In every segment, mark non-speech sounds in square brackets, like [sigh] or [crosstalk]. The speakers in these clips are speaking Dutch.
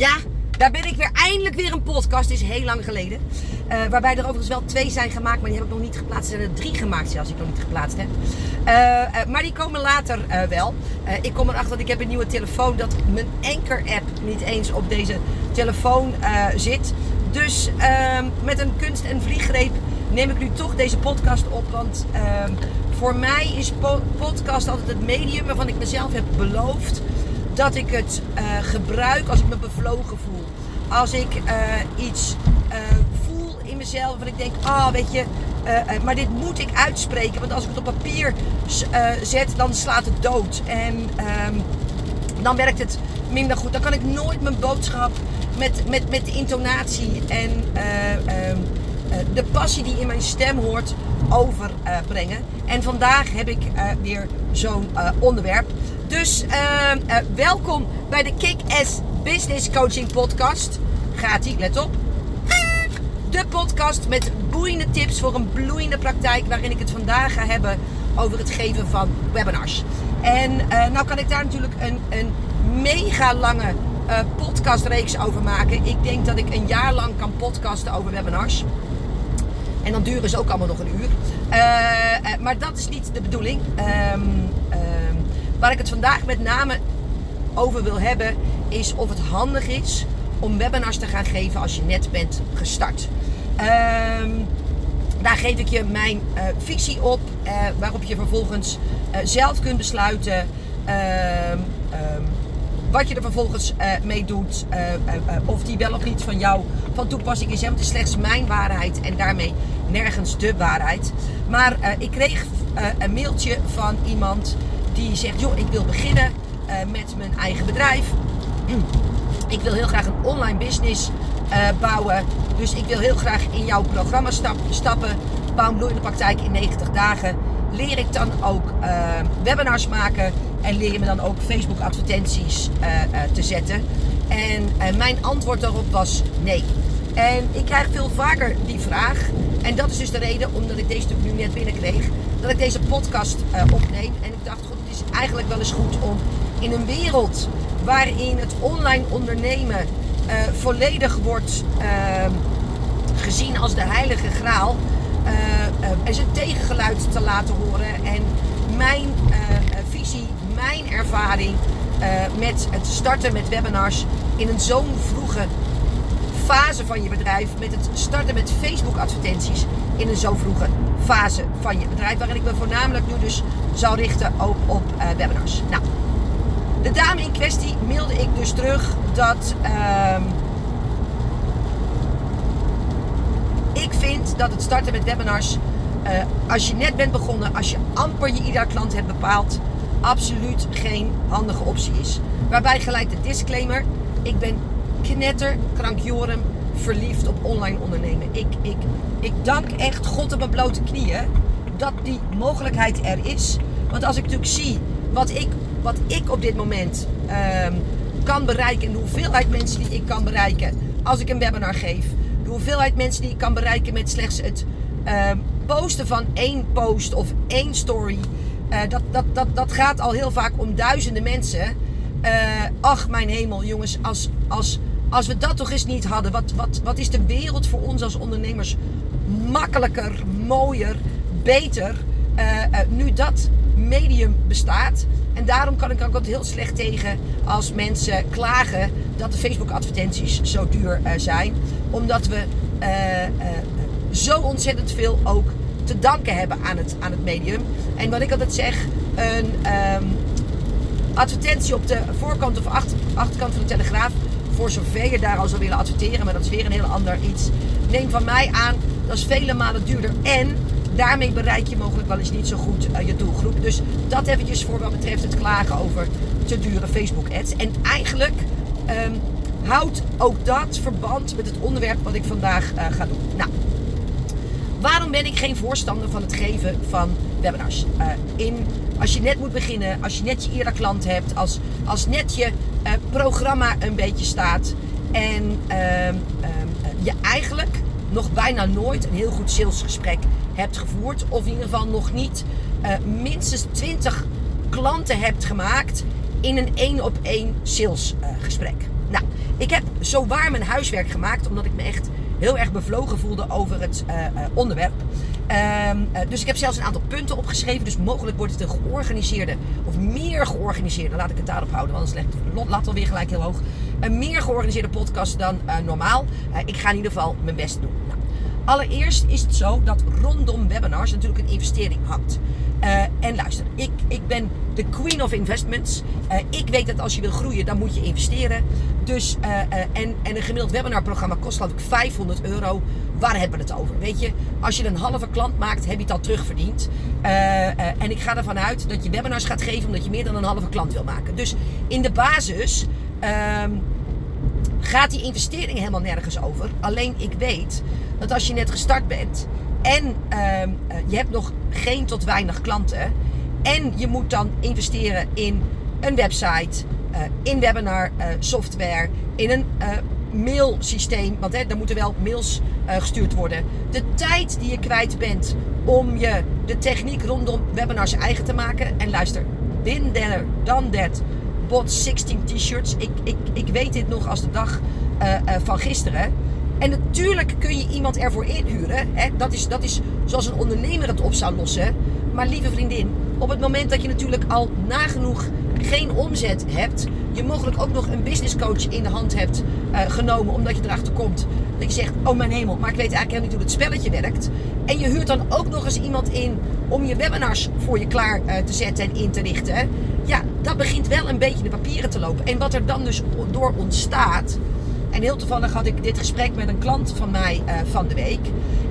Ja, daar ben ik weer eindelijk weer een podcast. Is heel lang geleden. Uh, waarbij er overigens wel twee zijn gemaakt, maar die heb ik nog niet geplaatst. Er zijn er drie gemaakt zelfs, ik nog niet geplaatst heb. Uh, uh, maar die komen later wel. ik kom erachter dat ik heb een nieuwe telefoon dat mijn Anchor-app niet eens op deze telefoon zit. Dus ehm, met een kunst- en vlieggreep neem ik nu toch deze podcast op. Want ehm, voor mij is po podcast altijd het medium waarvan ik mezelf heb beloofd dat ik het uh, gebruik als ik me bevlogen voel. Als ik uh, iets uh, voel in mezelf en ik denk, ah oh, weet je, maar dit moet ik uitspreken. Want als ik het op papier zet, dan slaat het dood. En um, dan werkt het minder goed. Dan kan ik nooit mijn boodschap met, met, met de intonatie en ehm, de passie die in mijn stem hoort overbrengen. en vandaag heb ik weer zo'n onderwerp. Dus uh, uh, welkom bij de Kick-Ass Business Coaching Podcast. Gaat ie, let op. De podcast met boeiende tips voor een bloeiende praktijk. Waarin ik het vandaag ga hebben over het geven van webinars. En uh, nou kan ik daar natuurlijk een, een mega lange podcastreeks over maken. Ik denk dat ik een jaar lang kan podcasten over webinars. En dan duren ze ook allemaal nog een uur. maar dat is niet de bedoeling. Um, Waar ik het vandaag met name over wil hebben, is of het handig is om webinars te gaan geven als je net bent gestart. Ehm, daar geef ik je mijn uh, visie op, uh, waarop je vervolgens uh, zelf kunt besluiten ehm, um, wat je er vervolgens mee doet. of die wel of niet van jou van toepassing is. Het is slechts mijn waarheid en daarmee nergens de waarheid. Maar ik kreeg een mailtje van iemand die zegt, joh, ik wil beginnen uh, met mijn eigen bedrijf. [clears throat] Ik wil heel graag een online business uh, bouwen. Dus ik wil heel graag in jouw programma stap, stappen. Bouw een de praktijk in 90 dagen. Leer ik dan ook uh, webinars maken. En leer je me dan ook Facebook advertenties te zetten. En mijn antwoord daarop was nee. En ik krijg veel vaker die vraag. En dat is dus de reden, omdat ik deze natuurlijk nu net binnenkreeg, dat ik deze podcast opneem. En ik dacht, eigenlijk wel eens goed om in een wereld waarin het online ondernemen uh, volledig wordt uh, gezien als de heilige graal, uh, er zijn tegengeluid te laten horen. En mijn visie, mijn ervaring met het starten met webinars in een zo'n vroege fase van je bedrijf, met het starten met Facebook advertenties in een zo vroege fase van je bedrijf. Waarin ik me voornamelijk nu dus zou richten ook op uh, webinars. Nou, de dame in kwestie mailde ik dus terug dat uh, ik vind dat het starten met webinars, uh, als je net bent begonnen, als je amper je ieder klant hebt bepaald, absoluut geen handige optie is. Waarbij gelijk de disclaimer, ik ben knetter, krankjoren, verliefd op online ondernemen. Ik, ik, ik dank echt God op mijn blote knieën dat die mogelijkheid er is. Want als ik natuurlijk zie wat ik, wat ik op dit moment um, kan bereiken en de hoeveelheid mensen die ik kan bereiken als ik een webinar geef, de hoeveelheid mensen die ik kan bereiken met slechts het um, posten van één post of één story, uh, dat, dat, dat, dat gaat al heel vaak om duizenden mensen. Uh, ach, mijn hemel, jongens, als, als als we dat toch eens niet hadden, wat, wat, wat is de wereld voor ons als ondernemers makkelijker, mooier, beter uh, uh, nu dat medium bestaat. En daarom kan ik ook altijd heel slecht tegen als mensen klagen dat de Facebook advertenties zo duur uh, zijn. Omdat we zo ontzettend veel ook te danken hebben aan het, aan het medium. En wat ik altijd zeg, een um, advertentie op de voorkant of achter, achterkant van de Telegraaf voor zover je daar al zou willen adverteren, maar dat is weer een heel ander iets. Neem van mij aan, dat is vele malen duurder. En daarmee bereik je mogelijk wel eens niet zo goed uh, je doelgroep. Dus dat eventjes voor wat betreft het klagen over te dure Facebook ads. En eigenlijk um, houdt ook dat verband met het onderwerp wat ik vandaag uh, ga doen. Nou, waarom ben ik geen voorstander van het geven van webinars? Uh, in, als je net moet beginnen, als je net je eerder klant hebt, als, als net je uh, programma een beetje staat. En uh, uh, je eigenlijk nog bijna nooit een heel goed salesgesprek hebt gevoerd. Of in ieder geval nog niet eh, minstens 20 klanten hebt gemaakt in een één op één salesgesprek. nou, Ik heb zo waar mijn huiswerk gemaakt, omdat ik me echt heel erg bevlogen voelde over het onderwerp. Ehm, dus ik heb zelfs een aantal punten opgeschreven. Dus mogelijk wordt het een georganiseerde, of meer georganiseerde, laat ik het daarop houden, want anders legt het lat alweer gelijk heel hoog. Een meer georganiseerde podcast dan normaal. ik ga in ieder geval mijn best doen. Nou, allereerst is het zo dat rondom webinars natuurlijk een investering hangt. En luister, ik, ik ben de queen of investments. Ik weet dat als je wil groeien, dan moet je investeren. Dus, en, en een gemiddeld webinarprogramma kost geloof ik 500 euro. Waar hebben we het over? Weet je, als je een halve klant maakt, heb je het al terugverdiend. en ik ga ervan uit dat je webinars gaat geven omdat je meer dan een halve klant wil maken. Dus in de basis ehm, gaat die investering helemaal nergens over. Alleen ik weet dat als je net gestart bent en uh, je hebt nog geen tot weinig klanten. En je moet dan investeren in een website, in webinar software, in een mailsysteem. Want hè, er moeten wel mails gestuurd worden. De tijd die je kwijt bent om je de techniek rondom webinars eigen te maken. En luister, bin there, done that. Bot 16 t-shirts. Ik, ik, ik weet dit nog als de dag van gisteren. En natuurlijk kun je iemand ervoor inhuren. Hè? Dat, is, dat is zoals een ondernemer het op zou lossen. Maar lieve vriendin, op het moment dat je natuurlijk al nagenoeg geen omzet hebt, je mogelijk ook nog een business coach in de hand hebt uh, genomen, omdat je erachter komt dat je zegt: Oh mijn hemel, maar ik weet eigenlijk helemaal niet hoe het spelletje werkt. En je huurt dan ook nog eens iemand in om je webinars voor je klaar uh, te zetten en in te richten. Ja, dat begint wel een beetje de papieren te lopen. En wat er dan dus door ontstaat, en heel toevallig had ik dit gesprek met een klant van mij uh, van de week.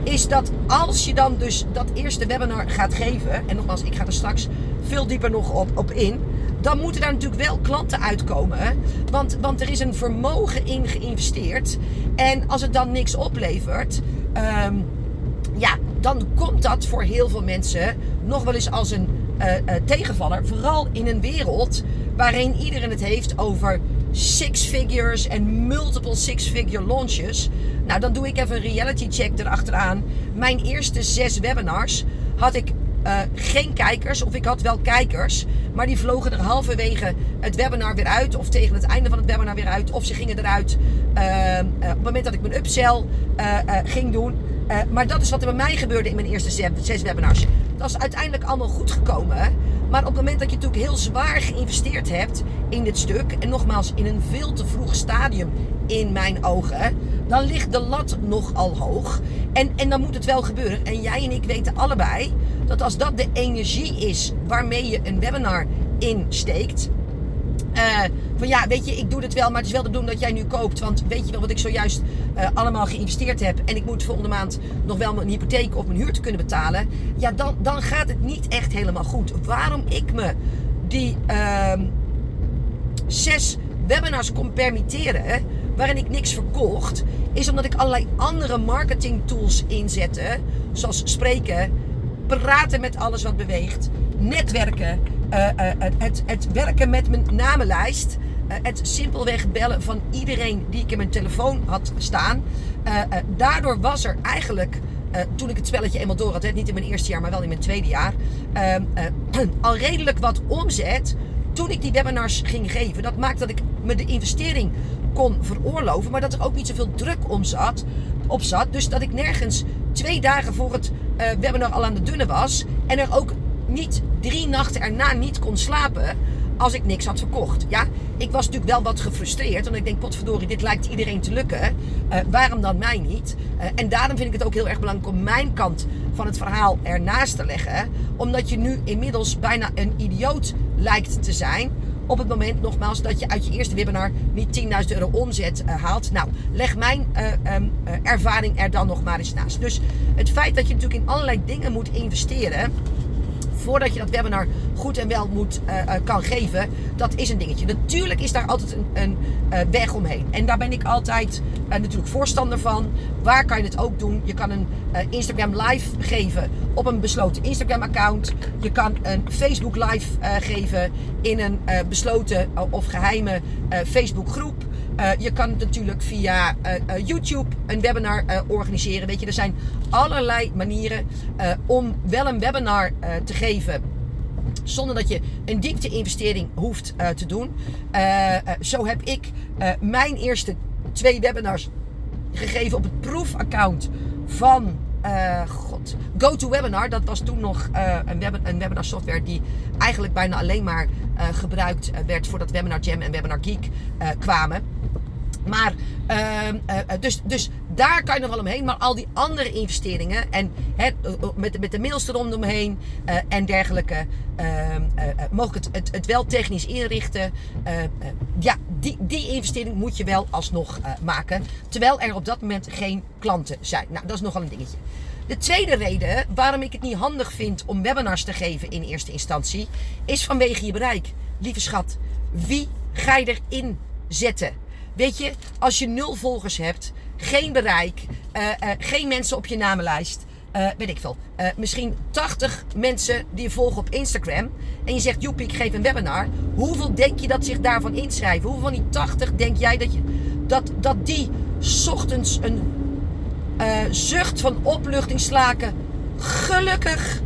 Is dat als je dan dus dat eerste webinar gaat geven. En nogmaals, ik ga er straks veel dieper nog op, op in. Dan moeten daar natuurlijk wel klanten uitkomen. Want, want er is een vermogen in geïnvesteerd. En als het dan niks oplevert. Um, ja, dan komt dat voor heel veel mensen nog wel eens als een uh, uh, tegenvaller. Vooral in een wereld waarin iedereen het heeft over six figures en multiple six figure launches. Nou, dan doe ik even een reality check erachteraan. Mijn eerste zes webinars had ik uh, geen kijkers, of ik had wel kijkers, maar die vlogen er halverwege het webinar weer uit, of tegen het einde van het webinar weer uit, of ze gingen eruit uh, uh, op het moment dat ik mijn upsell ging doen. maar dat is wat er bij mij gebeurde in mijn eerste zes webinars. Dat is uiteindelijk allemaal goed gekomen. Maar op het moment dat je natuurlijk heel zwaar geïnvesteerd hebt in dit stuk, en nogmaals in een veel te vroeg stadium in mijn ogen, dan ligt de lat nogal hoog. En, en dan moet het wel gebeuren. En jij en ik weten allebei dat als dat de energie is waarmee je een webinar insteekt, uh, van ja, weet je, ik doe het wel, maar het is wel de bedoeling dat jij nu koopt. Want weet je wel wat ik zojuist uh, allemaal geïnvesteerd heb. En ik moet volgende maand nog wel mijn hypotheek of mijn huur te kunnen betalen. Ja, dan, dan gaat het niet echt helemaal goed. Waarom ik me die uh, zes webinars kon permitteren, waarin ik niks verkocht, is omdat ik allerlei andere marketing tools inzette. Zoals spreken, praten met alles wat beweegt, netwerken uh, het, het, werken met mijn namenlijst. Uh, het simpelweg bellen van iedereen die ik in mijn telefoon had staan. daardoor was er eigenlijk, toen ik het spelletje eenmaal door had, niet in mijn eerste jaar, maar wel in mijn tweede jaar, ehm, [clears throat] al redelijk wat omzet toen ik die webinars ging geven. Dat maakt dat ik me de investering kon veroorloven, maar dat er ook niet zoveel druk om zat, op zat. Dus dat ik nergens twee dagen voor het webinar al aan de dunne was en er ook niet drie nachten erna niet kon slapen als ik niks had verkocht. Ja, ik was natuurlijk wel wat gefrustreerd. Want ik denk, potverdorie, dit lijkt iedereen te lukken. Uh, waarom dan mij niet? Uh, en daarom vind ik het ook heel erg belangrijk om mijn kant van het verhaal ernaast te leggen. Omdat je nu inmiddels bijna een idioot lijkt te zijn. Op het moment, nogmaals, dat je uit je eerste webinar niet 10.000 euro omzet uh, haalt. Nou, leg mijn um, ervaring er dan nog maar eens naast. Dus het feit dat je natuurlijk in allerlei dingen moet investeren voordat je dat webinar goed en wel moet, uh, uh, kan geven, dat is een dingetje. Natuurlijk is daar altijd een, een uh, weg omheen. En daar ben ik altijd natuurlijk voorstander van. Waar kan je het ook doen? Je kan een Instagram live geven op een besloten Instagram account. Je kan een Facebook live geven in een besloten of geheime Facebook groep. Uh, je kan natuurlijk via uh, uh, YouTube een webinar organiseren. Weet je, er zijn allerlei manieren om wel een webinar te geven zonder dat je een diepte-investering hoeft te doen. Zo heb ik mijn eerste twee webinars gegeven op het proefaccount van GoToWebinar. Dat was toen nog een, web, een webinar software die eigenlijk bijna alleen maar gebruikt werd voordat Webinar Jam en Webinar Geek kwamen. Maar, uh, uh, dus, dus daar kan je nog wel omheen. Maar al die andere investeringen. En hè, met, met de mails eromheen en dergelijke. Ehm, mogen het, het, het, wel technisch inrichten. ja, die, die investering moet je wel alsnog maken. Terwijl er op dat moment geen klanten zijn. Nou, dat is nogal een dingetje. De tweede reden waarom ik het niet handig vind om webinars te geven in eerste instantie. Is vanwege je bereik. Lieve schat, wie ga je erin zetten? Weet je, als je nul volgers hebt, geen bereik, uh, uh, geen mensen op je namenlijst, uh, weet ik veel. misschien 80 mensen die je volgen op Instagram. En je zegt, joepie, ik geef een webinar. Hoeveel denk je dat zich daarvan inschrijven? Hoeveel van die 80 denk jij dat, je, dat, dat die ochtends een zucht van opluchting slaken? Gelukkig.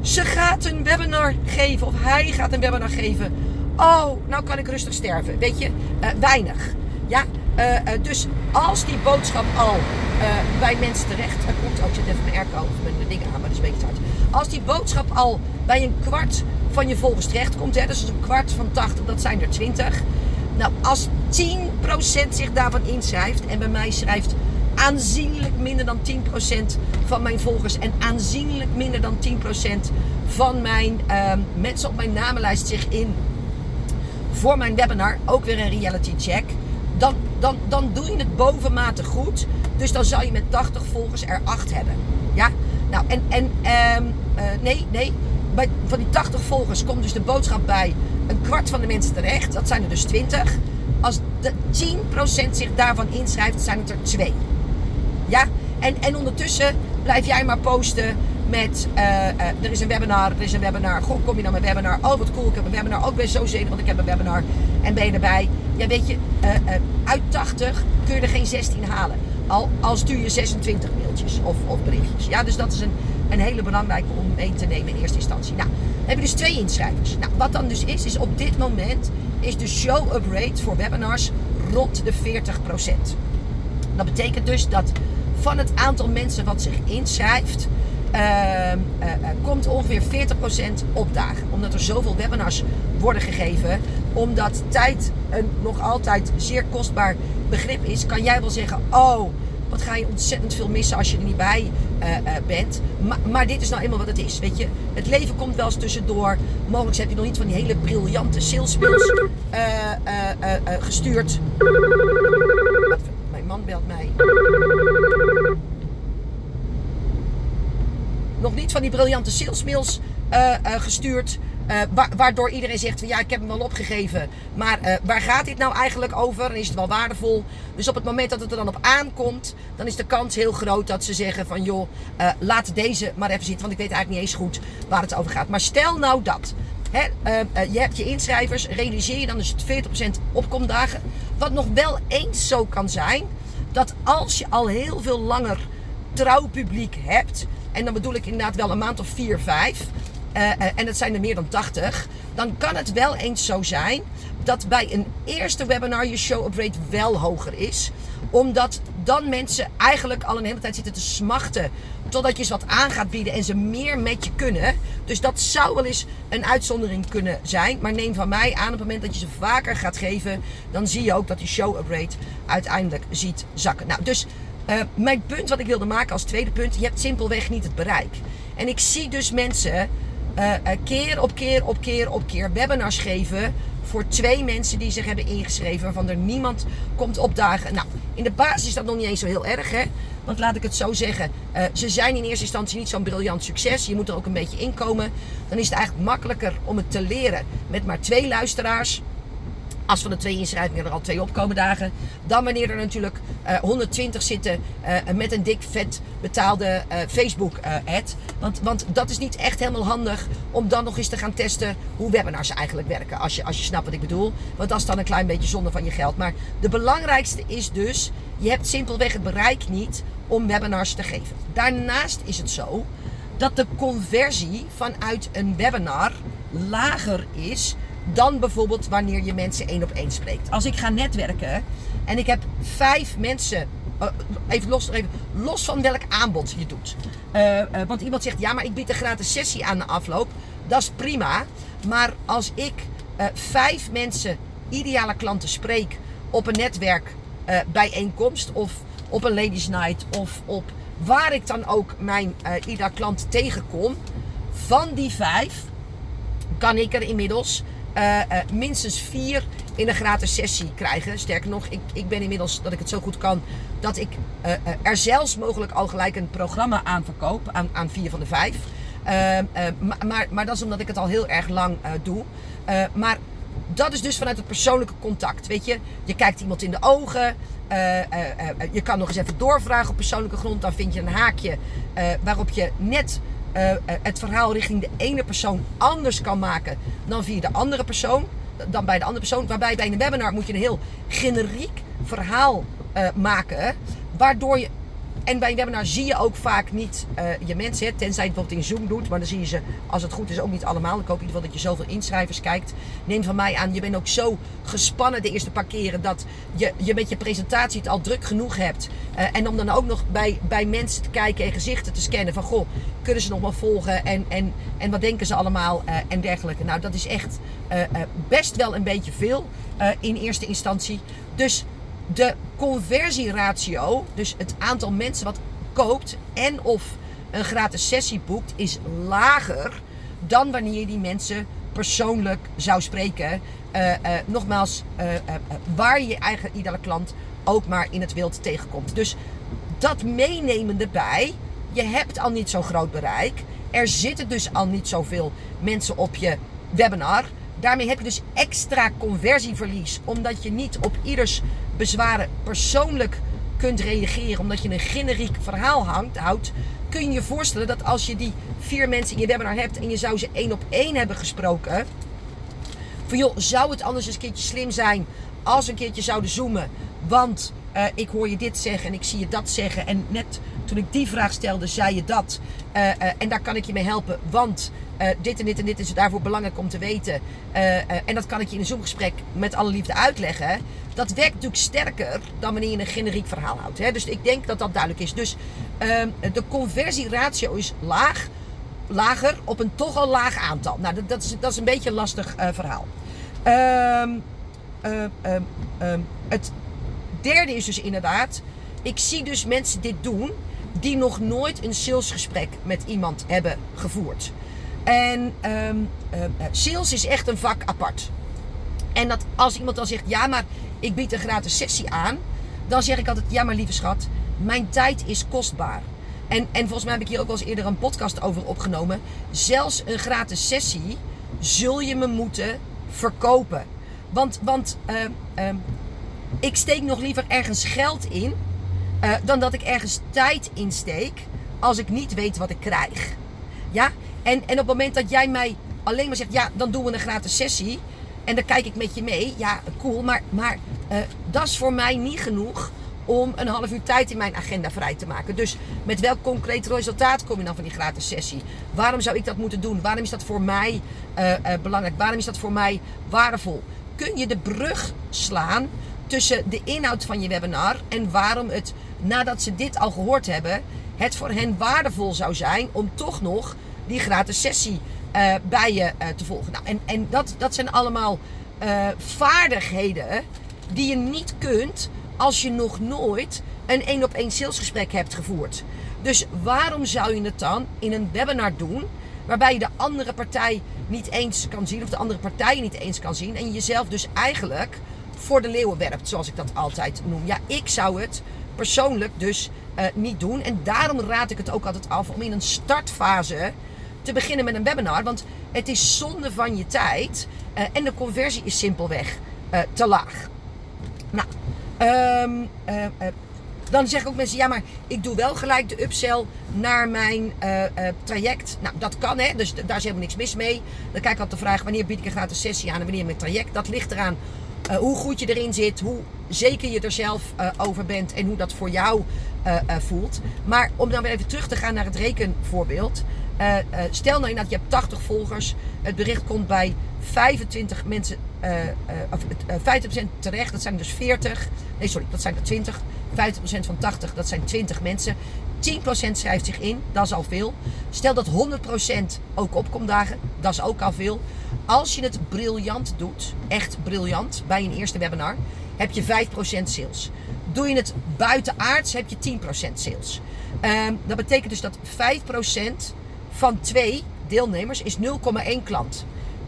Ze gaat een webinar geven. Of hij gaat een webinar geven Oh, nou kan ik rustig sterven. Weet je, uh, weinig. Ja, uh, uh, dus als die boodschap al bij mensen terecht komt. Oh, ik zit even mijn airco of mijn dingen aan, maar dat is een beetje hard. Als die boodschap al bij een kwart van je volgers terecht komt, hè, dus een kwart van 80, dat zijn er 20. Nou, als 10% zich daarvan inschrijft, en bij mij schrijft aanzienlijk minder dan 10% van mijn volgers en aanzienlijk minder dan 10% van mijn uh, mensen op mijn namenlijst zich in voor mijn webinar ook weer een reality check. Dan, dan, dan doe je het bovenmate goed. Dus dan zou je met 80 volgers er 8 hebben. Ja? Nou, en, en um, uh, nee, nee. Bij, van die 80 volgers komt dus de boodschap bij een kwart van de mensen terecht. Dat zijn er dus 20. Als de 10% zich daarvan inschrijft, zijn het er 2. Ja? En, en ondertussen blijf jij maar posten met uh, uh, er is een webinar, er is een webinar. Goh, kom je naar mijn webinar? Oh, wat cool, ik heb een webinar. Ook ben zo zenuwachtig, want ik heb een webinar. En ben je erbij? Ja, weet je, uh, uit 80 kun je er geen 16 halen. Al, al stuur je 26 mailtjes of, of berichtjes. Ja, dus dat is een, een hele belangrijke om mee te nemen in eerste instantie. Nou, dan heb je dus twee inschrijvers. Nou, wat dan dus is, is op dit moment is de show-up rate voor webinars rond de 40%. Dat betekent dus dat van het aantal mensen wat zich inschrijft, uh, uh, komt ongeveer 40% opdagen. Omdat er zoveel webinars worden gegeven. Omdat tijd een nog altijd zeer kostbaar begrip is. Kan jij wel zeggen, oh, wat ga je ontzettend veel missen als je er niet bij uh, bent. Maar, dit is nou eenmaal wat het is. Weet je, het leven komt wel eens tussendoor. Mogelijk heb je nog niet van die hele briljante salesmails gestuurd. Mijn man belt mij nog niet van die briljante salesmails uh, gestuurd. Uh, waardoor iedereen zegt van ja, ik heb hem wel opgegeven. Maar waar gaat dit nou eigenlijk over? En is het wel waardevol? Dus op het moment dat het er dan op aankomt, dan is de kans heel groot dat ze zeggen van joh, laat deze maar even zitten. Want ik weet eigenlijk niet eens goed waar het over gaat. Maar stel nou dat. Je hebt je inschrijvers, realiseer je dan dus het 40% opkomdagen. Wat nog wel eens zo kan zijn, dat als je al heel veel langer trouw publiek hebt, en dan bedoel ik inderdaad wel een maand of vier, vijf. Uh, en dat zijn er meer dan 80. Dan kan het wel eens zo zijn dat bij een eerste webinar je show-up rate wel hoger is. Omdat dan mensen eigenlijk al een hele tijd zitten te smachten. Totdat je ze wat aan gaat bieden en ze meer met je kunnen. Dus dat zou wel eens een uitzondering kunnen zijn. Maar neem van mij aan op het moment dat je ze vaker gaat geven. Dan zie je ook dat die show-up rate uiteindelijk ziet zakken. Nou, dus uh, mijn punt wat ik wilde maken als tweede punt, je hebt simpelweg niet het bereik. En ik zie dus mensen uh, keer op keer op keer op keer webinars geven voor twee mensen die zich hebben ingeschreven, waarvan er niemand komt opdagen. Nou, in de basis is dat nog niet eens zo heel erg, hè? Want laat ik het zo zeggen, ze zijn in eerste instantie niet zo'n briljant succes. Je moet er ook een beetje inkomen. Dan is het eigenlijk makkelijker om het te leren met maar twee luisteraars als van de twee inschrijvingen er al twee opkomen dagen. Dan wanneer er natuurlijk uh, eh, 120 zitten uh, met een dik vet betaalde uh, Facebook ad. Want, want dat is niet echt helemaal handig om dan nog eens te gaan testen hoe webinars eigenlijk werken. Als je, als je snapt wat ik bedoel. Want dat is dan een klein beetje zonde van je geld. Maar de belangrijkste is dus, je hebt simpelweg het bereik niet om webinars te geven. Daarnaast is het zo dat de conversie vanuit een webinar lager is dan bijvoorbeeld wanneer je mensen één op één spreekt. Als ik ga netwerken en ik heb vijf mensen, eh, even los, even, los van welk aanbod je doet. Uh, uh, want iemand zegt, ja, maar ik bied een gratis sessie aan de afloop. Dat is prima. Maar als ik vijf mensen, ideale klanten, spreek op een netwerkbijeenkomst of op een ladies night of op waar ik dan ook mijn ideale klant tegenkom, van die vijf kan ik er inmiddels uh, uh, minstens vier in een gratis sessie krijgen. Sterker nog, ik, ik ben inmiddels dat ik het zo goed kan dat ik uh, er zelfs mogelijk al gelijk een programma aan verkoop aan, aan vier van de vijf. Maar, maar, dat is omdat ik het al heel erg lang doe. maar dat is dus vanuit het persoonlijke contact. Weet je, je kijkt iemand in de ogen. je kan nog eens even doorvragen op persoonlijke grond. Dan vind je een haakje waarop je net uh, het verhaal richting de ene persoon anders kan maken dan via de andere persoon. Dan bij de andere persoon. Waarbij bij een webinar moet je een heel generiek verhaal uh, maken. Waardoor je en bij een webinar zie je ook vaak niet uh, je mensen. Hè, tenzij het bijvoorbeeld in Zoom doet. Maar dan zie je ze, als het goed is, ook niet allemaal. Ik hoop in ieder geval dat je zoveel inschrijvers kijkt. Neem van mij aan, je bent ook zo gespannen de eerste paar keren. Dat je, je met je presentatie het al druk genoeg hebt. Uh, en om dan ook nog bij, bij mensen te kijken en gezichten te scannen. Van goh, kunnen ze nog wel volgen? En, en, en wat denken ze allemaal? Uh, en dergelijke. Nou, dat is echt best wel een beetje veel in eerste instantie. Dus de conversieratio, dus het aantal mensen wat koopt en of een gratis sessie boekt, is lager dan wanneer je die mensen persoonlijk zou spreken. Uh, uh, nogmaals, uh, waar je je eigen ideale klant ook maar in het wild tegenkomt. Dus dat meenemende bij, je hebt al niet zo'n groot bereik. Er zitten dus al niet zoveel mensen op je webinar. Daarmee heb je dus extra conversieverlies, omdat je niet op ieders bezwaren persoonlijk kunt reageren, omdat je een generiek verhaal hangt, houdt, kun je je voorstellen dat als je die vier mensen in je webinar hebt en je zou ze één op één hebben gesproken, van joh, zou het anders eens een keertje slim zijn als we een keertje zouden zoomen, want uh, ik hoor je dit zeggen en ik zie je dat zeggen en net toen ik die vraag stelde, zei je dat. Uh, uh, en daar kan ik je mee helpen, want dit en dit en dit is daarvoor belangrijk om te weten. en dat kan ik je in een Zoom-gesprek met alle liefde uitleggen. Dat werkt natuurlijk sterker dan wanneer je een generiek verhaal houdt. Hè? Dus ik denk dat dat duidelijk is. Dus ehm, de conversieratio is laag, lager op een toch al laag aantal. Nou, dat, dat, is, dat is een beetje een lastig verhaal. Um, um, het derde is dus inderdaad, ik zie dus mensen dit doen die nog nooit een salesgesprek met iemand hebben gevoerd. En um, uh, sales is echt een vak apart. En dat als iemand dan zegt, ja, maar ik bied een gratis sessie aan, dan zeg ik altijd, ja, maar lieve schat, mijn tijd is kostbaar. En, en volgens mij heb ik hier ook wel eens eerder een podcast over opgenomen. Zelfs een gratis sessie zul je me moeten verkopen. Want, want uh, uh, ik steek nog liever ergens geld in uh, dan dat ik ergens tijd insteek als ik niet weet wat ik krijg. Ja? En, en op het moment dat jij mij alleen maar zegt, ja, dan doen we een gratis sessie. En dan kijk ik met je mee. Ja, cool. Maar, maar uh, dat is voor mij niet genoeg om een half uur tijd in mijn agenda vrij te maken. Dus met welk concreet resultaat kom je dan van die gratis sessie? Waarom zou ik dat moeten doen? Waarom is dat voor mij uh, belangrijk? Waarom is dat voor mij waardevol? Kun je de brug slaan tussen de inhoud van je webinar en waarom het, nadat ze dit al gehoord hebben, het voor hen waardevol zou zijn om toch nog die gratis sessie uh, bij je uh, te volgen. Nou, en en dat, dat zijn allemaal uh, vaardigheden die je niet kunt als je nog nooit een één op één salesgesprek hebt gevoerd. Dus waarom zou je het dan in een webinar doen waarbij je de andere partij niet eens kan zien of de andere partij niet eens kan zien en je jezelf dus eigenlijk voor de leeuwen werpt, zoals ik dat altijd noem. Ja, ik zou het persoonlijk dus uh, niet doen. En daarom raad ik het ook altijd af om in een startfase te beginnen met een webinar. Want het is zonde van je tijd uh, en de conversie is simpelweg uh, te laag. Nou, um, dan zeggen ook mensen, ja, maar ik doe wel gelijk de upsell naar mijn traject. Nou, dat kan, hè. Dus daar is helemaal niks mis mee. Dan kijk ik altijd de vraag, wanneer bied ik een gratis sessie aan en wanneer mijn traject. Dat ligt eraan uh, hoe goed je erin zit, hoe zeker je er zelf uh, over bent en hoe dat voor jou uh, voelt. Maar om dan weer even terug te gaan naar het rekenvoorbeeld. Stel nou dat je hebt 80 volgers. Het bericht komt bij 25 mensen, of, 50% terecht. Dat zijn dus 40. Nee, sorry, dat zijn er 20. 50% van 80, dat zijn 20 mensen. 10% schrijft zich in, dat is al veel. Stel dat 100% ook opkomt dagen, dat is ook al veel. Als je het briljant doet, echt briljant, bij een eerste webinar, heb je 5% sales. Doe je het buitenaards, heb je 10% sales. Um, dat betekent dus dat 5% van twee deelnemers is 0,1 klant.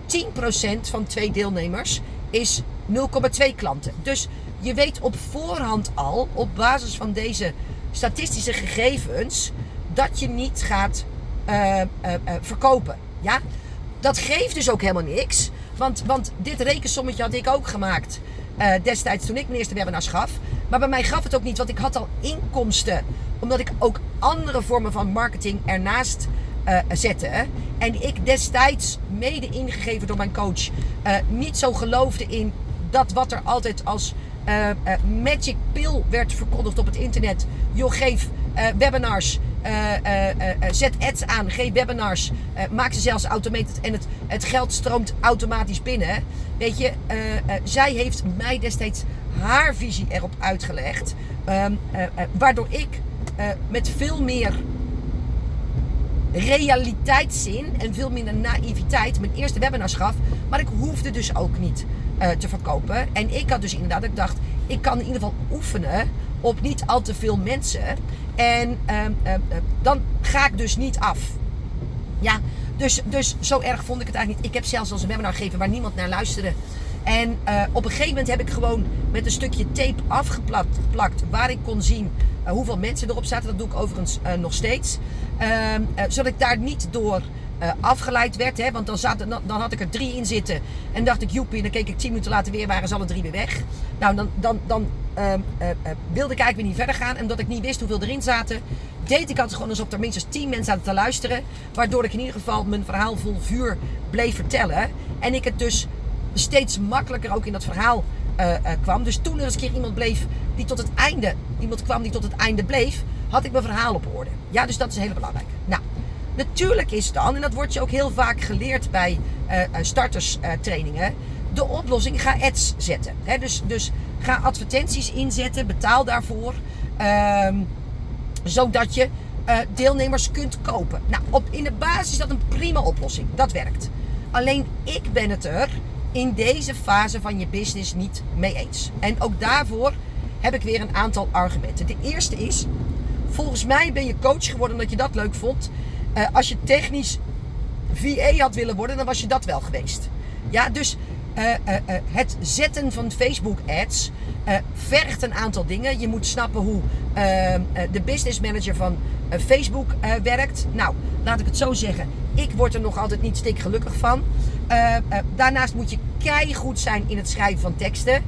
10% van twee deelnemers is 0,2 klanten. Dus je weet op voorhand al, op basis van deze statistische gegevens, dat je niet gaat uh, uh, uh, verkopen. Ja? Dat geeft dus ook helemaal niks. Want, want dit rekensommetje had ik ook gemaakt destijds toen ik mijn eerste webinars gaf. Maar bij mij gaf het ook niet, want ik had al inkomsten. Omdat ik ook andere vormen van marketing ernaast zette. En ik destijds, mede ingegeven door mijn coach, niet zo geloofde in dat wat er altijd als uh, uh, magic pill werd verkondigd op het internet. Joh, geef uh, webinars. zet ads aan, geef webinars. maak ze zelfs automated en het, het geld stroomt automatisch binnen. Weet je, zij heeft mij destijds haar visie erop uitgelegd. Ehm, waardoor ik met veel meer realiteitszin en veel minder naïviteit mijn eerste webinars gaf. Maar ik hoefde dus ook niet uh, te verkopen. En ik had dus inderdaad, ik dacht, ik kan in ieder geval oefenen op niet al te veel mensen. En uh, uh, dan ga ik dus niet af. Ja, dus, dus zo erg vond ik het eigenlijk niet. Ik heb zelfs als een webinar gegeven waar niemand naar luisterde. En op een gegeven moment heb ik gewoon met een stukje tape afgeplakt waar ik kon zien hoeveel mensen erop zaten. Dat doe ik overigens nog steeds. Ehm, zodat ik daar niet door afgeleid werd. Hè, want dan, zat, dan, had ik er drie in zitten. En dacht ik, joepie, dan keek ik tien minuten later weer, waren ze alle drie weer weg. Nou, dan, dan, dan uh, wilde ik eigenlijk weer niet verder gaan. En omdat ik niet wist hoeveel erin zaten, deed ik altijd gewoon alsof er minstens tien mensen zaten te luisteren. Waardoor ik in ieder geval mijn verhaal vol vuur bleef vertellen. En ik het dus steeds makkelijker ook in dat verhaal kwam. Dus toen er eens een keer iemand bleef die tot het einde, iemand kwam die tot het einde bleef, had ik mijn verhaal op orde. Ja, dus dat is heel belangrijk. Nou, Natuurlijk is dan, en dat wordt je ook heel vaak geleerd bij uh, starterstrainingen, uh, de oplossing ga ads zetten. Dus, dus ga advertenties inzetten, betaal daarvoor, uh, zodat je deelnemers kunt kopen. Nou, op, in de basis is dat een prima oplossing. Dat werkt. Alleen ik ben het er in deze fase van je business niet mee eens. En ook daarvoor heb ik weer een aantal argumenten. De eerste is, volgens mij ben je coach geworden omdat je dat leuk vond. Uh, als je technisch VA had willen worden, dan was je dat wel geweest. Ja, dus uh, uh, het zetten van Facebook ads vergt een aantal dingen. Je moet snappen hoe de business manager van Facebook werkt. Nou, laat ik het zo zeggen. Ik word er nog altijd niet stik gelukkig van. Daarnaast moet je goed zijn in het schrijven van teksten.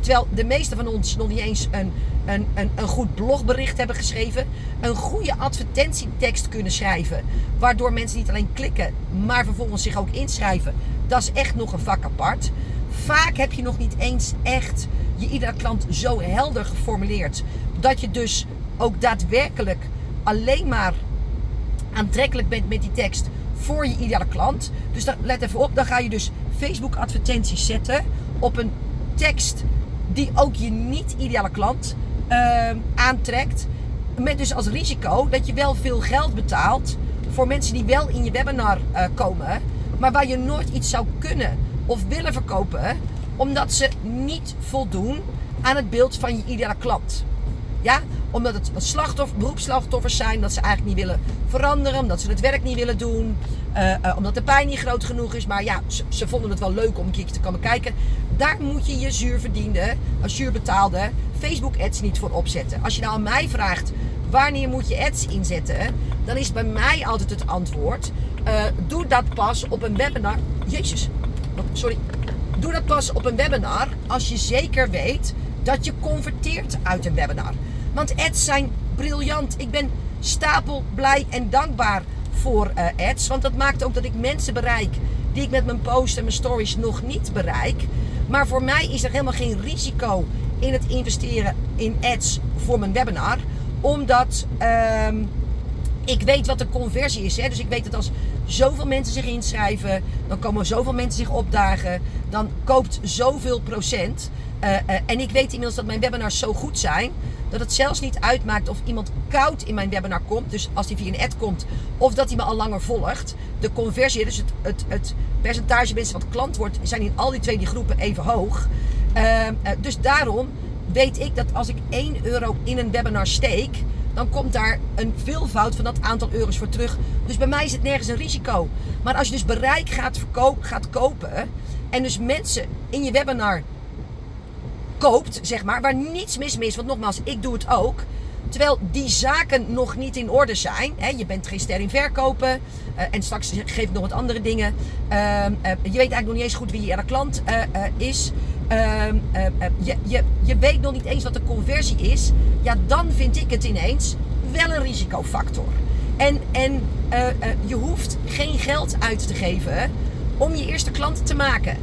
terwijl de meeste van ons nog niet eens een een, een, een goed blogbericht hebben geschreven. Een goede advertentietekst kunnen schrijven. Waardoor mensen niet alleen klikken, maar vervolgens zich ook inschrijven. Dat is echt nog een vak apart. Vaak heb je nog niet eens echt je iedere klant zo helder geformuleerd. Dat je dus ook daadwerkelijk alleen maar aantrekkelijk bent met die tekst voor je ideale klant. Dus dan, let even op, dan ga je dus Facebook advertenties zetten op een tekst die ook je niet ideale klant uh, aantrekt. Met dus als risico dat je wel veel geld betaalt voor mensen die wel in je webinar uh, komen, maar waar je nooit iets zou kunnen of willen verkopen, omdat ze niet voldoen aan het beeld van je ideale klant. Ja, omdat het slachtoffer, beroepsslachtoffers zijn, dat ze eigenlijk niet willen veranderen, omdat ze het werk niet willen doen, uh, uh, omdat de pijn niet groot genoeg is. Maar ja, ze, vonden het wel leuk om een keertje te komen kijken. Daar moet je je zuur verdiende, als zuur betaalde Facebook ads niet voor opzetten. Als je nou aan mij vraagt wanneer moet je ads inzetten, dan is bij mij altijd het antwoord: uh, doe dat pas op een webinar. Jezus, sorry. Doe dat pas op een webinar als je zeker weet dat je converteert uit een webinar. Want ads zijn briljant. Ik ben stapel blij en dankbaar voor ads. Want dat maakt ook dat ik mensen bereik die ik met mijn posts en mijn stories nog niet bereik. Maar voor mij is er helemaal geen risico in het investeren in ads voor mijn webinar. Omdat, um, ik weet wat de conversie is. Hè? Dus ik weet dat als zoveel mensen zich inschrijven, dan komen zoveel mensen zich opdagen, dan koopt zoveel procent. Uh, uh, en ik weet inmiddels dat mijn webinars zo goed zijn, dat het zelfs niet uitmaakt of iemand koud in mijn webinar komt, dus als hij via een ad komt, of dat hij me al langer volgt. De conversie, dus het, het, het percentage mensen wat klant wordt, zijn in al die twee die groepen even hoog. Uh, dus daarom weet ik dat als ik 1 euro in een webinar steek, dan komt daar een veelvoud van dat aantal euro's voor terug. Dus bij mij is het nergens een risico. Maar als je dus bereik gaat, gaat kopen en dus mensen in je webinar koopt, zeg maar, waar niets mis is, want nogmaals, ik doe het ook. Terwijl die zaken nog niet in orde zijn. Hè, je bent geen ster in verkopen. Uh, en straks geef ik nog wat andere dingen. Uh, uh, je weet eigenlijk nog niet eens goed wie je klant eh, eh, is. Ehm, je, je, je weet nog niet eens wat de conversie is. Ja, dan vind ik het ineens wel een risicofactor. En, en je hoeft geen geld uit te geven om je eerste klant te maken.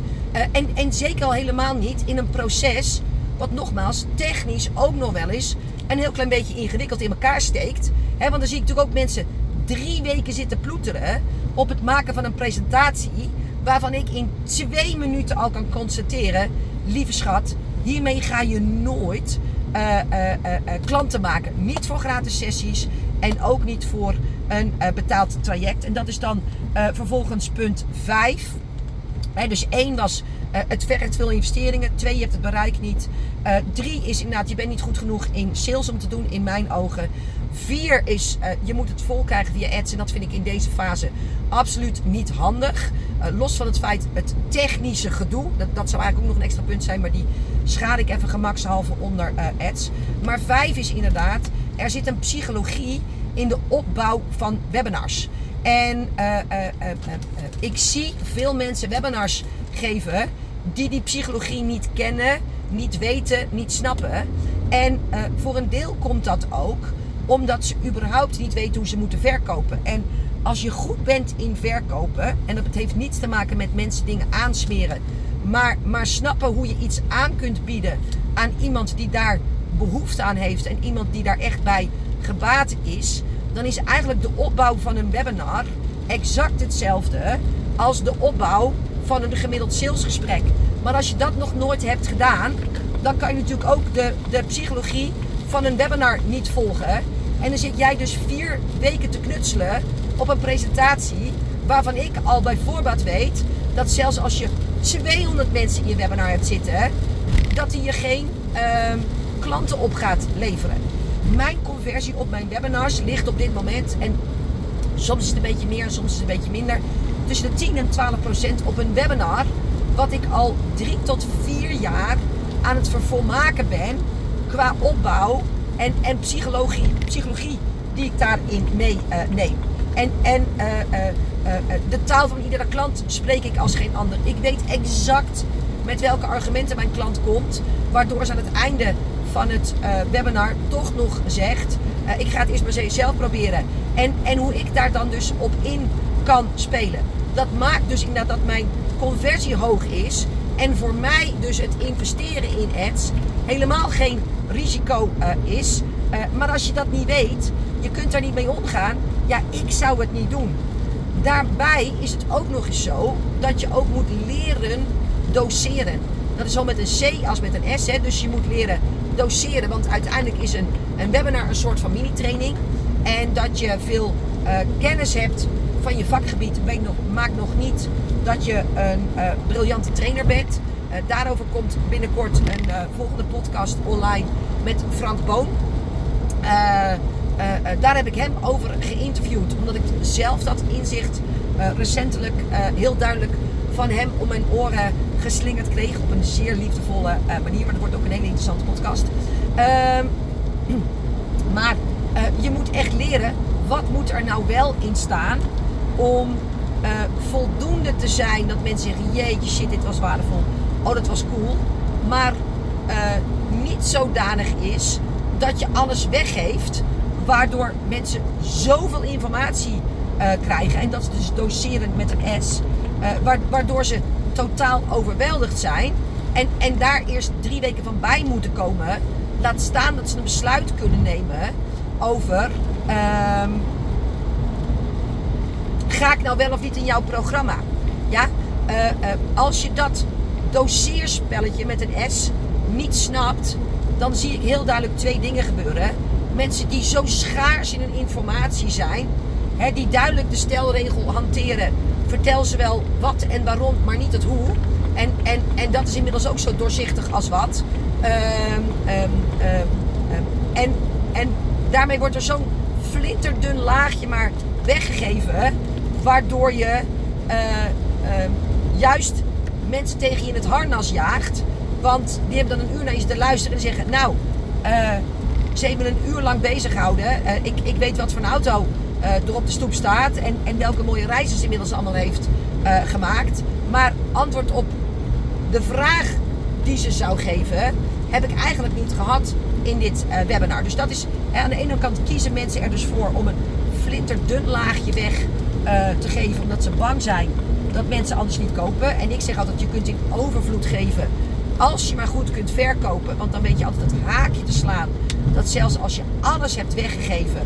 En, en zeker al helemaal niet in een proces wat nogmaals technisch ook nog wel eens een heel klein beetje ingewikkeld in elkaar steekt. want dan zie ik natuurlijk ook mensen drie weken zitten ploeteren op het maken van een presentatie. Waarvan ik in twee minuten al kan constateren: lieve schat, hiermee ga je nooit uh, uh, klanten maken. Niet voor gratis sessies en ook niet voor een betaald traject. En dat is dan vervolgens punt 5. Dus één was uh, het vergt veel investeringen. Twee, je hebt het bereik niet. Uh, drie is inderdaad, je bent niet goed genoeg in sales om te doen, in mijn ogen. Vier is, uh, je moet het vol krijgen via ads. En dat vind ik in deze fase absoluut niet handig. los van het feit, het technische gedoe. Dat, dat zou eigenlijk ook nog een extra punt zijn. Maar die schaad ik even gemakshalve onder ads. Maar vijf is inderdaad, er zit een psychologie in de opbouw van webinars. En ik zie veel mensen webinars geven die die psychologie niet kennen, niet weten, niet snappen. En voor een deel komt dat ook omdat ze überhaupt niet weten hoe ze moeten verkopen. En als je goed bent in verkopen, en dat heeft niets te maken met mensen dingen aansmeren, maar, maar snappen hoe je iets aan kunt bieden aan iemand die daar behoefte aan heeft en iemand die daar echt bij gebaat is, dan is eigenlijk de opbouw van een webinar exact hetzelfde als de opbouw van een gemiddeld salesgesprek. Maar als je dat nog nooit hebt gedaan, dan kan je natuurlijk ook de, de psychologie van een webinar niet volgen. En dan zit jij dus vier weken te knutselen op een presentatie waarvan ik al bij voorbaat weet dat zelfs als je 200 mensen in je webinar hebt zitten, dat die je geen uh, klanten op gaat leveren. Mijn conversie op mijn webinars ligt op dit moment, en soms is het een beetje meer, soms is het een beetje minder, tussen de 10 en 12 procent op een webinar. Wat ik al drie tot vier jaar aan het vervolmaken ben qua opbouw en, en psychologie, psychologie die ik daarin mee uh, neem. En, en uh, uh, de taal van iedere klant spreek ik als geen ander. Ik weet exact met welke argumenten mijn klant komt, waardoor ze aan het einde van het webinar toch nog zegt: Ik ga het eerst maar zelf proberen. En, en hoe ik daar dan dus op in kan spelen dat maakt dus inderdaad dat mijn conversie hoog is. En voor mij dus het investeren in ads helemaal geen risico uh, is. Maar als je dat niet weet, je kunt daar niet mee omgaan. Ja, ik zou het niet doen. Daarbij is het ook nog eens zo dat je ook moet leren doseren. Dat is zowel met een C als met een S. Hè? Dus je moet leren doseren. Want uiteindelijk is een, een webinar een soort van mini-training. En dat je veel uh, kennis hebt van je vakgebied maakt nog niet dat je een uh, briljante trainer bent. Uh, daarover komt binnenkort een volgende podcast online met Frank Boon. daar heb ik hem over geïnterviewd, omdat ik zelf dat inzicht recentelijk heel duidelijk van hem om mijn oren geslingerd kreeg op een zeer liefdevolle manier. Maar dat wordt ook een hele interessante podcast. Ehm, [clears throat] maar je moet echt leren wat moet er nou wel in staan om uh, voldoende te zijn dat mensen zeggen: jeetje, shit, dit was waardevol. Oh, dat was cool. Maar niet zodanig is dat je alles weggeeft, waardoor mensen zoveel informatie krijgen. En dat is dus doserend met een S, waardoor ze totaal overweldigd zijn. En, en daar eerst drie weken van bij moeten komen. Laat staan dat ze een besluit kunnen nemen over. Ehm, ga ik nou wel of niet in jouw programma? Ja? Eh, eh, als je dat doseerspelletje met een S niet snapt, dan zie ik heel duidelijk twee dingen gebeuren. Mensen die zo schaars in hun informatie zijn, hè, die duidelijk de stelregel hanteren. Vertel ze wel wat en waarom, maar niet het hoe. En, en, en dat is inmiddels ook zo doorzichtig als wat. Ehm, ehm, ehm, en, en daarmee wordt er zo'n flinterdun laagje maar weggegeven, waardoor je uh, juist mensen tegen je in het harnas jaagt. Want die hebben dan een uur naar je te luisteren en zeggen: Nou, uh, ze hebben een uur lang bezig gehouden. Uh, ik, ik weet wat voor een auto er op de stoep staat en, en welke mooie reizen ze inmiddels allemaal heeft gemaakt. Maar antwoord op de vraag die ze zou geven, heb ik eigenlijk niet gehad in dit webinar. Dus dat is aan de ene kant kiezen mensen er dus voor om een flinterdun laagje weg te geven, omdat ze bang zijn dat mensen anders niet kopen. En ik zeg altijd, je kunt in overvloed geven als je maar goed kunt verkopen. Want dan weet je altijd het haakje te slaan. Dat zelfs als je alles hebt weggegeven,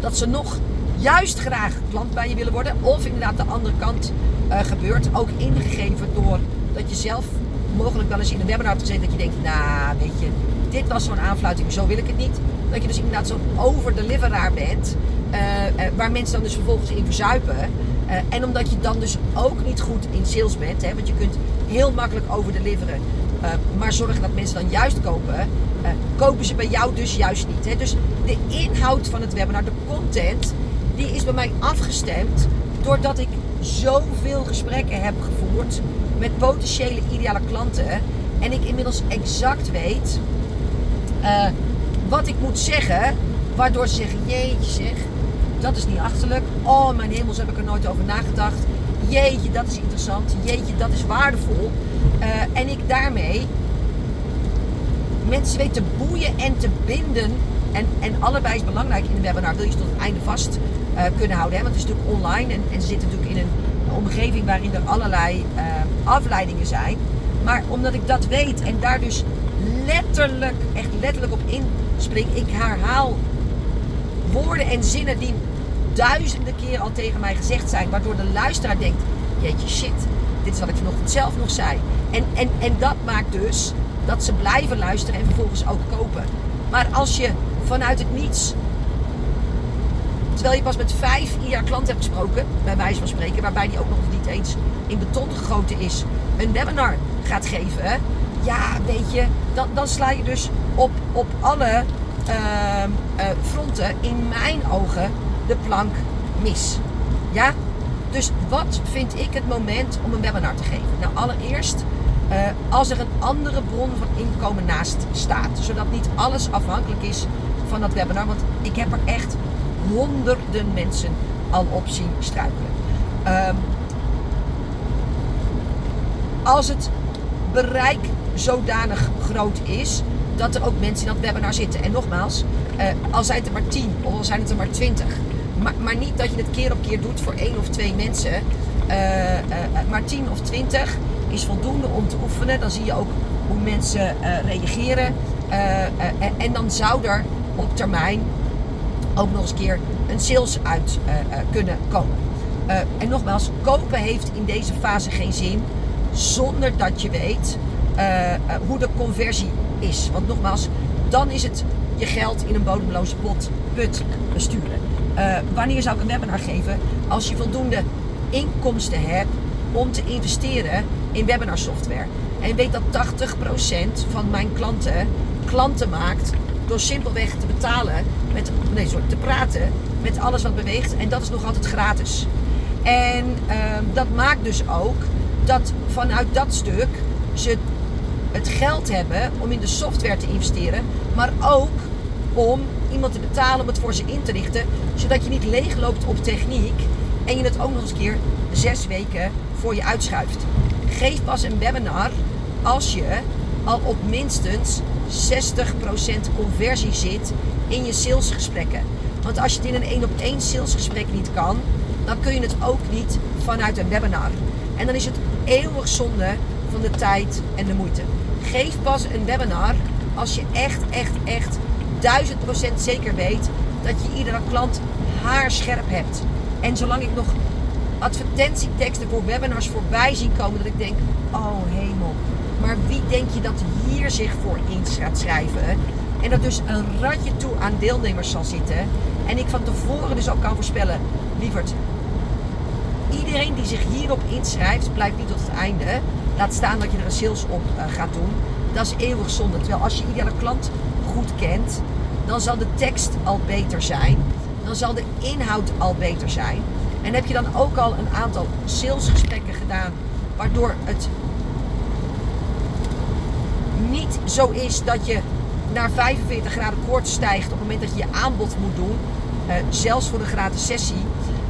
dat ze nog juist graag klant bij je willen worden. Of inderdaad de andere kant uh, gebeurt. Ook ingegeven door dat je zelf mogelijk wel eens in een webinar hebt gezeten. Dat je denkt, nou weet je, dit was zo'n aanfluiting, zo wil ik het niet. Dat je dus inderdaad zo'n overdeliveraar bent. Uh, waar mensen dan dus vervolgens in verzuipen. Uh, en omdat je dan dus ook niet goed in sales bent, hè, want je kunt heel makkelijk overdeliveren, uh, maar zorgen dat mensen dan juist kopen, uh, kopen ze bij jou dus juist niet. Hè. Dus de inhoud van het webinar, de content, die is bij mij afgestemd doordat ik zoveel gesprekken heb gevoerd met potentiële ideale klanten en ik inmiddels exact weet wat ik moet zeggen, waardoor ze zeggen, jeetje zeg, dat is niet achterlijk. Oh, mijn hemels, heb ik er nooit over nagedacht. Jeetje, dat is interessant. Jeetje, dat is waardevol. Uh, en ik daarmee mensen weet te boeien en te binden. En, en allebei is belangrijk in een webinar. Wil je ze tot het einde vast uh, kunnen houden. Hè? Want het is natuurlijk online en, en ze zitten natuurlijk in een omgeving waarin er allerlei uh, afleidingen zijn. Maar omdat ik dat weet en daar dus letterlijk, echt letterlijk op inspring. Ik herhaal woorden en zinnen die duizenden keer al tegen mij gezegd zijn. Waardoor de luisteraar denkt, jeetje shit, dit is wat ik vanochtend zelf nog zei. En, en, en dat maakt dus dat ze blijven luisteren en vervolgens ook kopen. Maar als je vanuit het niets, terwijl je pas met vijf jaar klanten hebt gesproken, bij wijze van spreken, waarbij die ook nog niet eens in beton gegoten is, een webinar gaat geven, ja, weet je, dan, dan sla je dus op, op alle uh, uh, fronten in mijn ogen de plank mis. Ja? Dus wat vind ik het moment om een webinar te geven? Nou, allereerst uh, als er een andere bron van inkomen naast staat. Zodat niet alles afhankelijk is van dat webinar. Want ik heb er echt honderden mensen al op zien struikelen. Um, als het bereik zodanig groot is dat er ook mensen in dat webinar zitten. En nogmaals, uh, al zijn het er maar 10 of al zijn het er maar 20. Maar, maar niet dat je het keer op keer doet voor één of twee mensen. Uh, uh, maar 10 of 20 is voldoende om te oefenen. Dan zie je ook hoe mensen reageren. en dan zou er op termijn ook nog eens een keer een sales uit kunnen komen. en nogmaals, kopen heeft in deze fase geen zin zonder dat je weet hoe de conversie is. Want nogmaals, dan is het je geld in een bodemloze pot put besturen. Wanneer zou ik een webinar geven? Als je voldoende inkomsten hebt om te investeren in webinar software. En weet dat 80% van mijn klanten klanten maakt door simpelweg te betalen, met, nee, sorry, te praten met alles wat beweegt. En dat is nog altijd gratis. En uh, dat maakt dus ook dat vanuit dat stuk ze het geld hebben om in de software te investeren, maar ook om iemand te betalen om het voor ze in te richten, zodat je niet leegloopt op techniek en je het ook nog eens een keer zes weken voor je uitschuift. Geef pas een webinar als je al op minstens 60% conversie zit in je salesgesprekken. Want als je het in een één op één salesgesprek niet kan, dan kun je het ook niet vanuit een webinar. En dan is het eeuwig zonde van de tijd en de moeite. Geef pas een webinar als je echt, echt, echt duizend procent zeker weet dat je iedere klant haarscherp hebt. En zolang ik nog advertentieteksten voor webinars voorbij zie komen, dat ik denk, oh hemel. Maar wie denk je dat hier zich voor in gaat schrijven? En dat dus een ratje toe aan deelnemers zal zitten. En ik van tevoren dus ook kan voorspellen, lieverd, iedereen die zich hierop inschrijft, blijft niet tot het einde. Laat staan dat je er een sales op uh, gaat doen. Dat is eeuwig zonde. Terwijl als je ideale klant goed kent, dan zal de tekst al beter zijn. Dan zal de inhoud al beter zijn. En heb je dan ook al een aantal salesgesprekken gedaan, waardoor het niet zo is dat je naar 45 graden koorts stijgt op het moment dat je je aanbod moet doen, uh, zelfs voor een gratis sessie,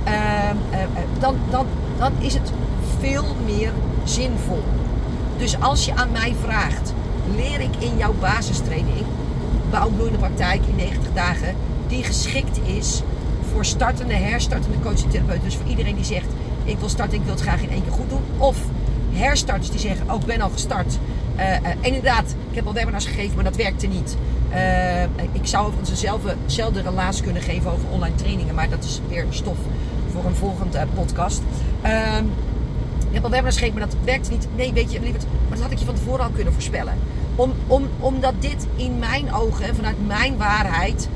uh, uh, dan, dan, dan is het veel meer zinvol. Dus als je aan mij vraagt, leer ik in jouw basistraining, bouwbloeiende praktijk in 90 dagen, die geschikt is voor startende, herstartende coaching Dus voor iedereen die zegt, ik wil starten, ik wil het graag in één keer goed doen. Of herstarters die zeggen, oh ik ben al gestart. Uh, uh, en inderdaad, ik heb al webinars gegeven, maar dat werkte niet. Uh, ik zou overigens dezelfde, relaas kunnen geven over online trainingen, maar dat is weer stof voor een volgende podcast. Ehm, ik heb al webinars gegeven, maar dat werkte niet. Nee, weet je, lieverd, maar dat had ik je van tevoren al kunnen voorspellen. Om, om, omdat dit in mijn ogen, vanuit mijn waarheid,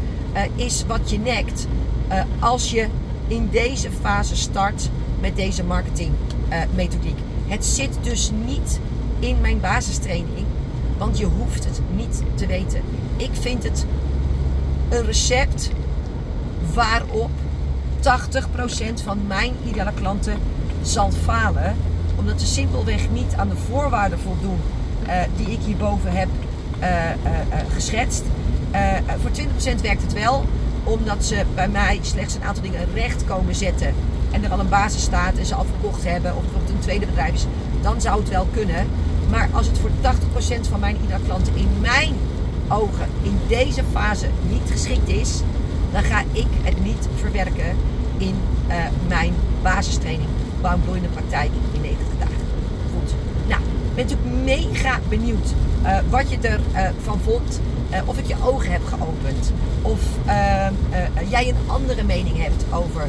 is wat je nekt. als je in deze fase start met deze marketingmethodiek. het zit dus niet in mijn basistraining. Want je hoeft het niet te weten. Ik vind het een recept waarop 80% van mijn ideale klanten zal falen. Omdat ze simpelweg niet aan de voorwaarden voldoen uh, die ik hierboven heb uh, uh, geschetst. voor 20% werkt het wel. Omdat ze bij mij slechts een aantal dingen recht komen zetten. En er al een basis staat en ze al verkocht hebben. Of het een tweede bedrijf is. Dan zou het wel kunnen. Maar als het voor 80% van mijn IDA-klanten in mijn ogen in deze fase niet geschikt is, dan ga ik het niet verwerken in uh, mijn basistraining bouwbloeiende praktijk in 90 dagen. Goed. Nou, ik ben natuurlijk mega benieuwd uh, wat je ervan uh, vond. of ik je ogen heb geopend. Of jij een andere mening hebt over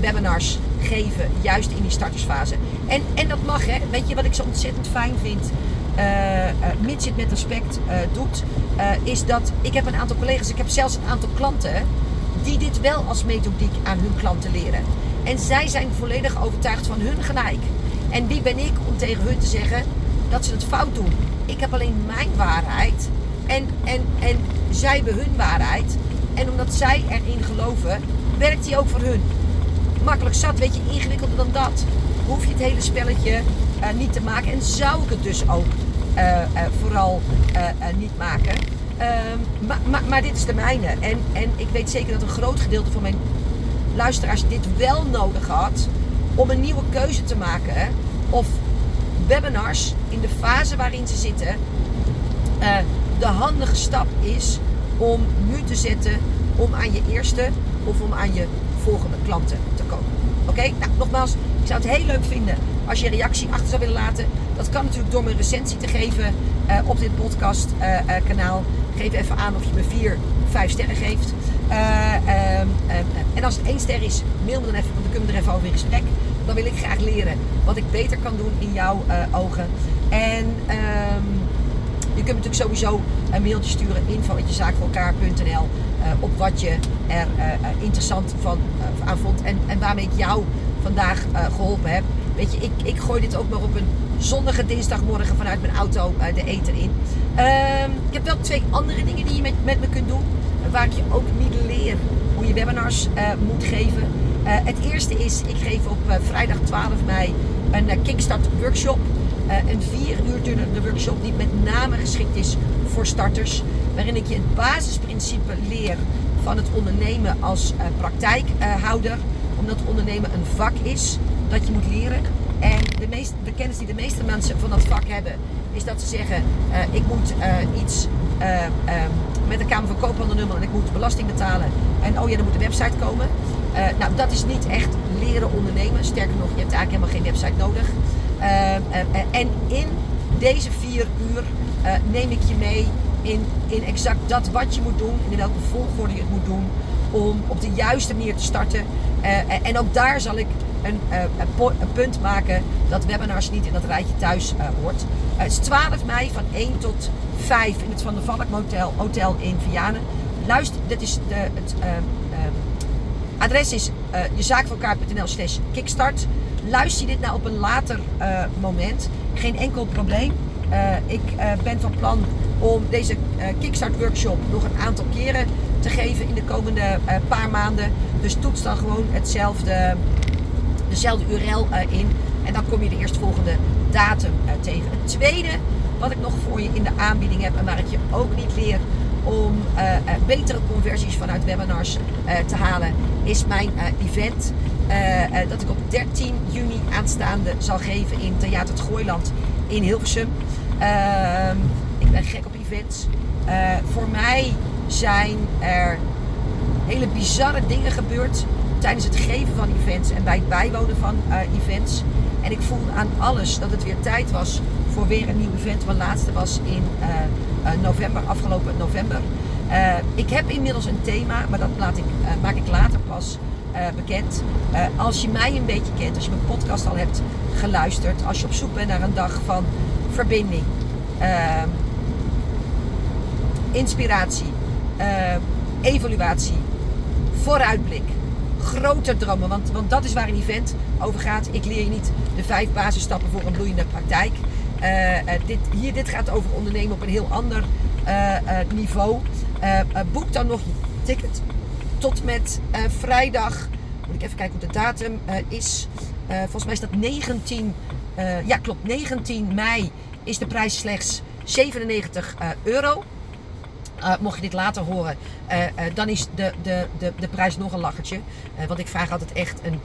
webinars geven, juist in die startersfase. En, en dat mag, hè. Weet je wat ik zo ontzettend fijn vind? Uh, uh, mits het met respect uh, doet, is dat ik heb een aantal collega's, ik heb zelfs een aantal klanten die dit wel als methodiek aan hun klanten leren. En zij zijn volledig overtuigd van hun gelijk. En wie ben ik om tegen hun te zeggen dat ze het fout doen? Ik heb alleen mijn waarheid en, en, en zij hebben hun waarheid. En omdat zij erin geloven, werkt die ook voor hun. Makkelijk zat, weet je, ingewikkelder dan dat. Hoef je het hele spelletje uh, niet te maken. En zou ik het dus ook uh, uh, vooral niet maken. Ehm, maar, maar, maar, dit is de mijne. En, en ik weet zeker dat een groot gedeelte van mijn luisteraars dit wel nodig had om een nieuwe keuze te maken. Of webinars in de fase waarin ze zitten de handige stap is om nu te zetten om aan je eerste of om aan je volgende klanten te komen. Oké, nou nogmaals, ik zou het heel leuk vinden als je reactie achter zou willen laten. Dat kan natuurlijk door me een recensie te geven uh, op dit podcast uh, uh, kanaal. Geef even aan of je me 4, 5 sterren geeft. Ehm, en als het één ster is, mail me dan even, want dan kunnen we er even over in gesprek. Dan wil ik graag leren wat ik beter kan doen in jouw ogen. En um, je kunt natuurlijk sowieso een mailtje sturen info.zaakvoorelkaar.nl op wat je er interessant van, aan vond en, en waarmee ik jou vandaag geholpen heb. Weet je, ik, ik gooi dit ook maar op een zonnige dinsdagmorgen vanuit mijn auto uh, de eten in. Uh, ik heb wel twee andere dingen die je met, met me kunt doen. Waar ik je ook niet leer hoe je webinars uh, moet geven. Uh, het eerste is, ik geef op vrijdag 12 mei een kickstart workshop. Een vier uur durende workshop die met name geschikt is voor starters. Waarin ik je het basisprincipe leer van het ondernemen als praktijkhouder. Omdat ondernemen een vak is dat je moet leren. En de, kennis die de meeste mensen van dat vak hebben, is dat ze zeggen: uh, ik moet iets uh, met de Kamer van nummer en ik moet belasting betalen. En oh ja, dan moet een website komen. nou, dat is niet echt leren ondernemen. Sterker nog, je hebt eigenlijk helemaal geen website nodig. En in deze vier uur neem ik je mee in, in exact dat wat je moet doen, in welke volgorde je het moet doen om op de juiste manier te starten. en ook daar zal ik een, een, punt maken dat webinars niet in dat rijtje thuis hoort. het is 12 mei van 1 tot 5 in het Van der Valk Hotel in Vianen. Luister, dit is de, het adres is uh, jezaakvoorelkaar.nl slash kickstart. Luister je dit nou op een later uh, moment, geen enkel probleem. Uh, ik ben van plan om deze kickstart workshop nog een aantal keren te geven in de komende paar maanden. Dus toets dan gewoon hetzelfde, dezelfde URL in. En dan kom je de eerstvolgende datum tegen. Het tweede wat ik nog voor je in de aanbieding heb en waar ik je ook niet leer om uh, betere conversies vanuit webinars uh, te halen, is mijn event. dat ik op 13 juni aanstaande zal geven in Theater het Gooiland in Hilversum. Ehm, ik ben gek op events. voor mij zijn er hele bizarre dingen gebeurd tijdens het geven van events en bij het bijwonen van events. En ik voelde aan alles dat het weer tijd was voor weer een nieuw event. Mijn laatste was in uh, november, afgelopen november. Uh, ik heb inmiddels een thema, maar dat laat ik, maak ik later pas bekend. als je mij een beetje kent, als je mijn podcast al hebt geluisterd, als je op zoek bent naar een dag van verbinding, ehm, inspiratie, evaluatie, vooruitblik groter dromen. Want, want dat is waar een event over gaat. Ik leer je niet de vijf basisstappen voor een bloeiende praktijk. Uh, dit, hier, dit gaat over ondernemen op een heel ander uh, niveau. boek dan nog je ticket tot met vrijdag. Moet ik even kijken hoe de datum is. volgens mij is dat 19. ja, klopt. 19 mei is de prijs slechts 97 euro. mocht je dit later horen, dan is de, de, de, de prijs nog een lachertje. want ik vraag altijd echt een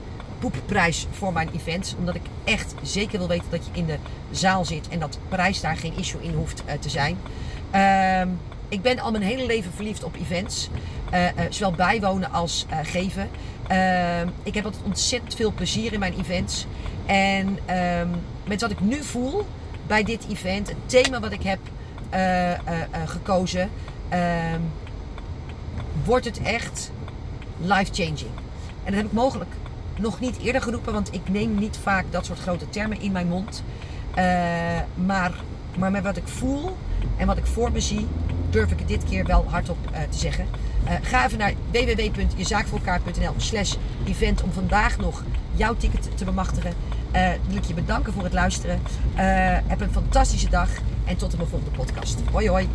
poepprijs voor mijn events. Omdat ik echt zeker wil weten dat je in de zaal zit en dat prijs daar geen issue in hoeft uh, te zijn. Uh, ik ben al mijn hele leven verliefd op events. Uh, zowel bijwonen als geven. Ehm, ik heb altijd ontzettend veel plezier in mijn events. En ehm, met wat ik nu voel bij dit event, het thema wat ik heb gekozen, wordt het echt life-changing. En dat heb ik mogelijk nog niet eerder geroepen, want ik neem niet vaak dat soort grote termen in mijn mond. Uh, maar, maar met wat ik voel en wat ik voor me zie, durf ik het dit keer wel hardop uh, te zeggen. Uh, ga even naar www.jezaakvoorelkaar.nl slash event om vandaag nog jouw ticket te bemachtigen. wil ik je bedanken voor het luisteren. heb een fantastische dag en tot de volgende podcast. Hoi hoi!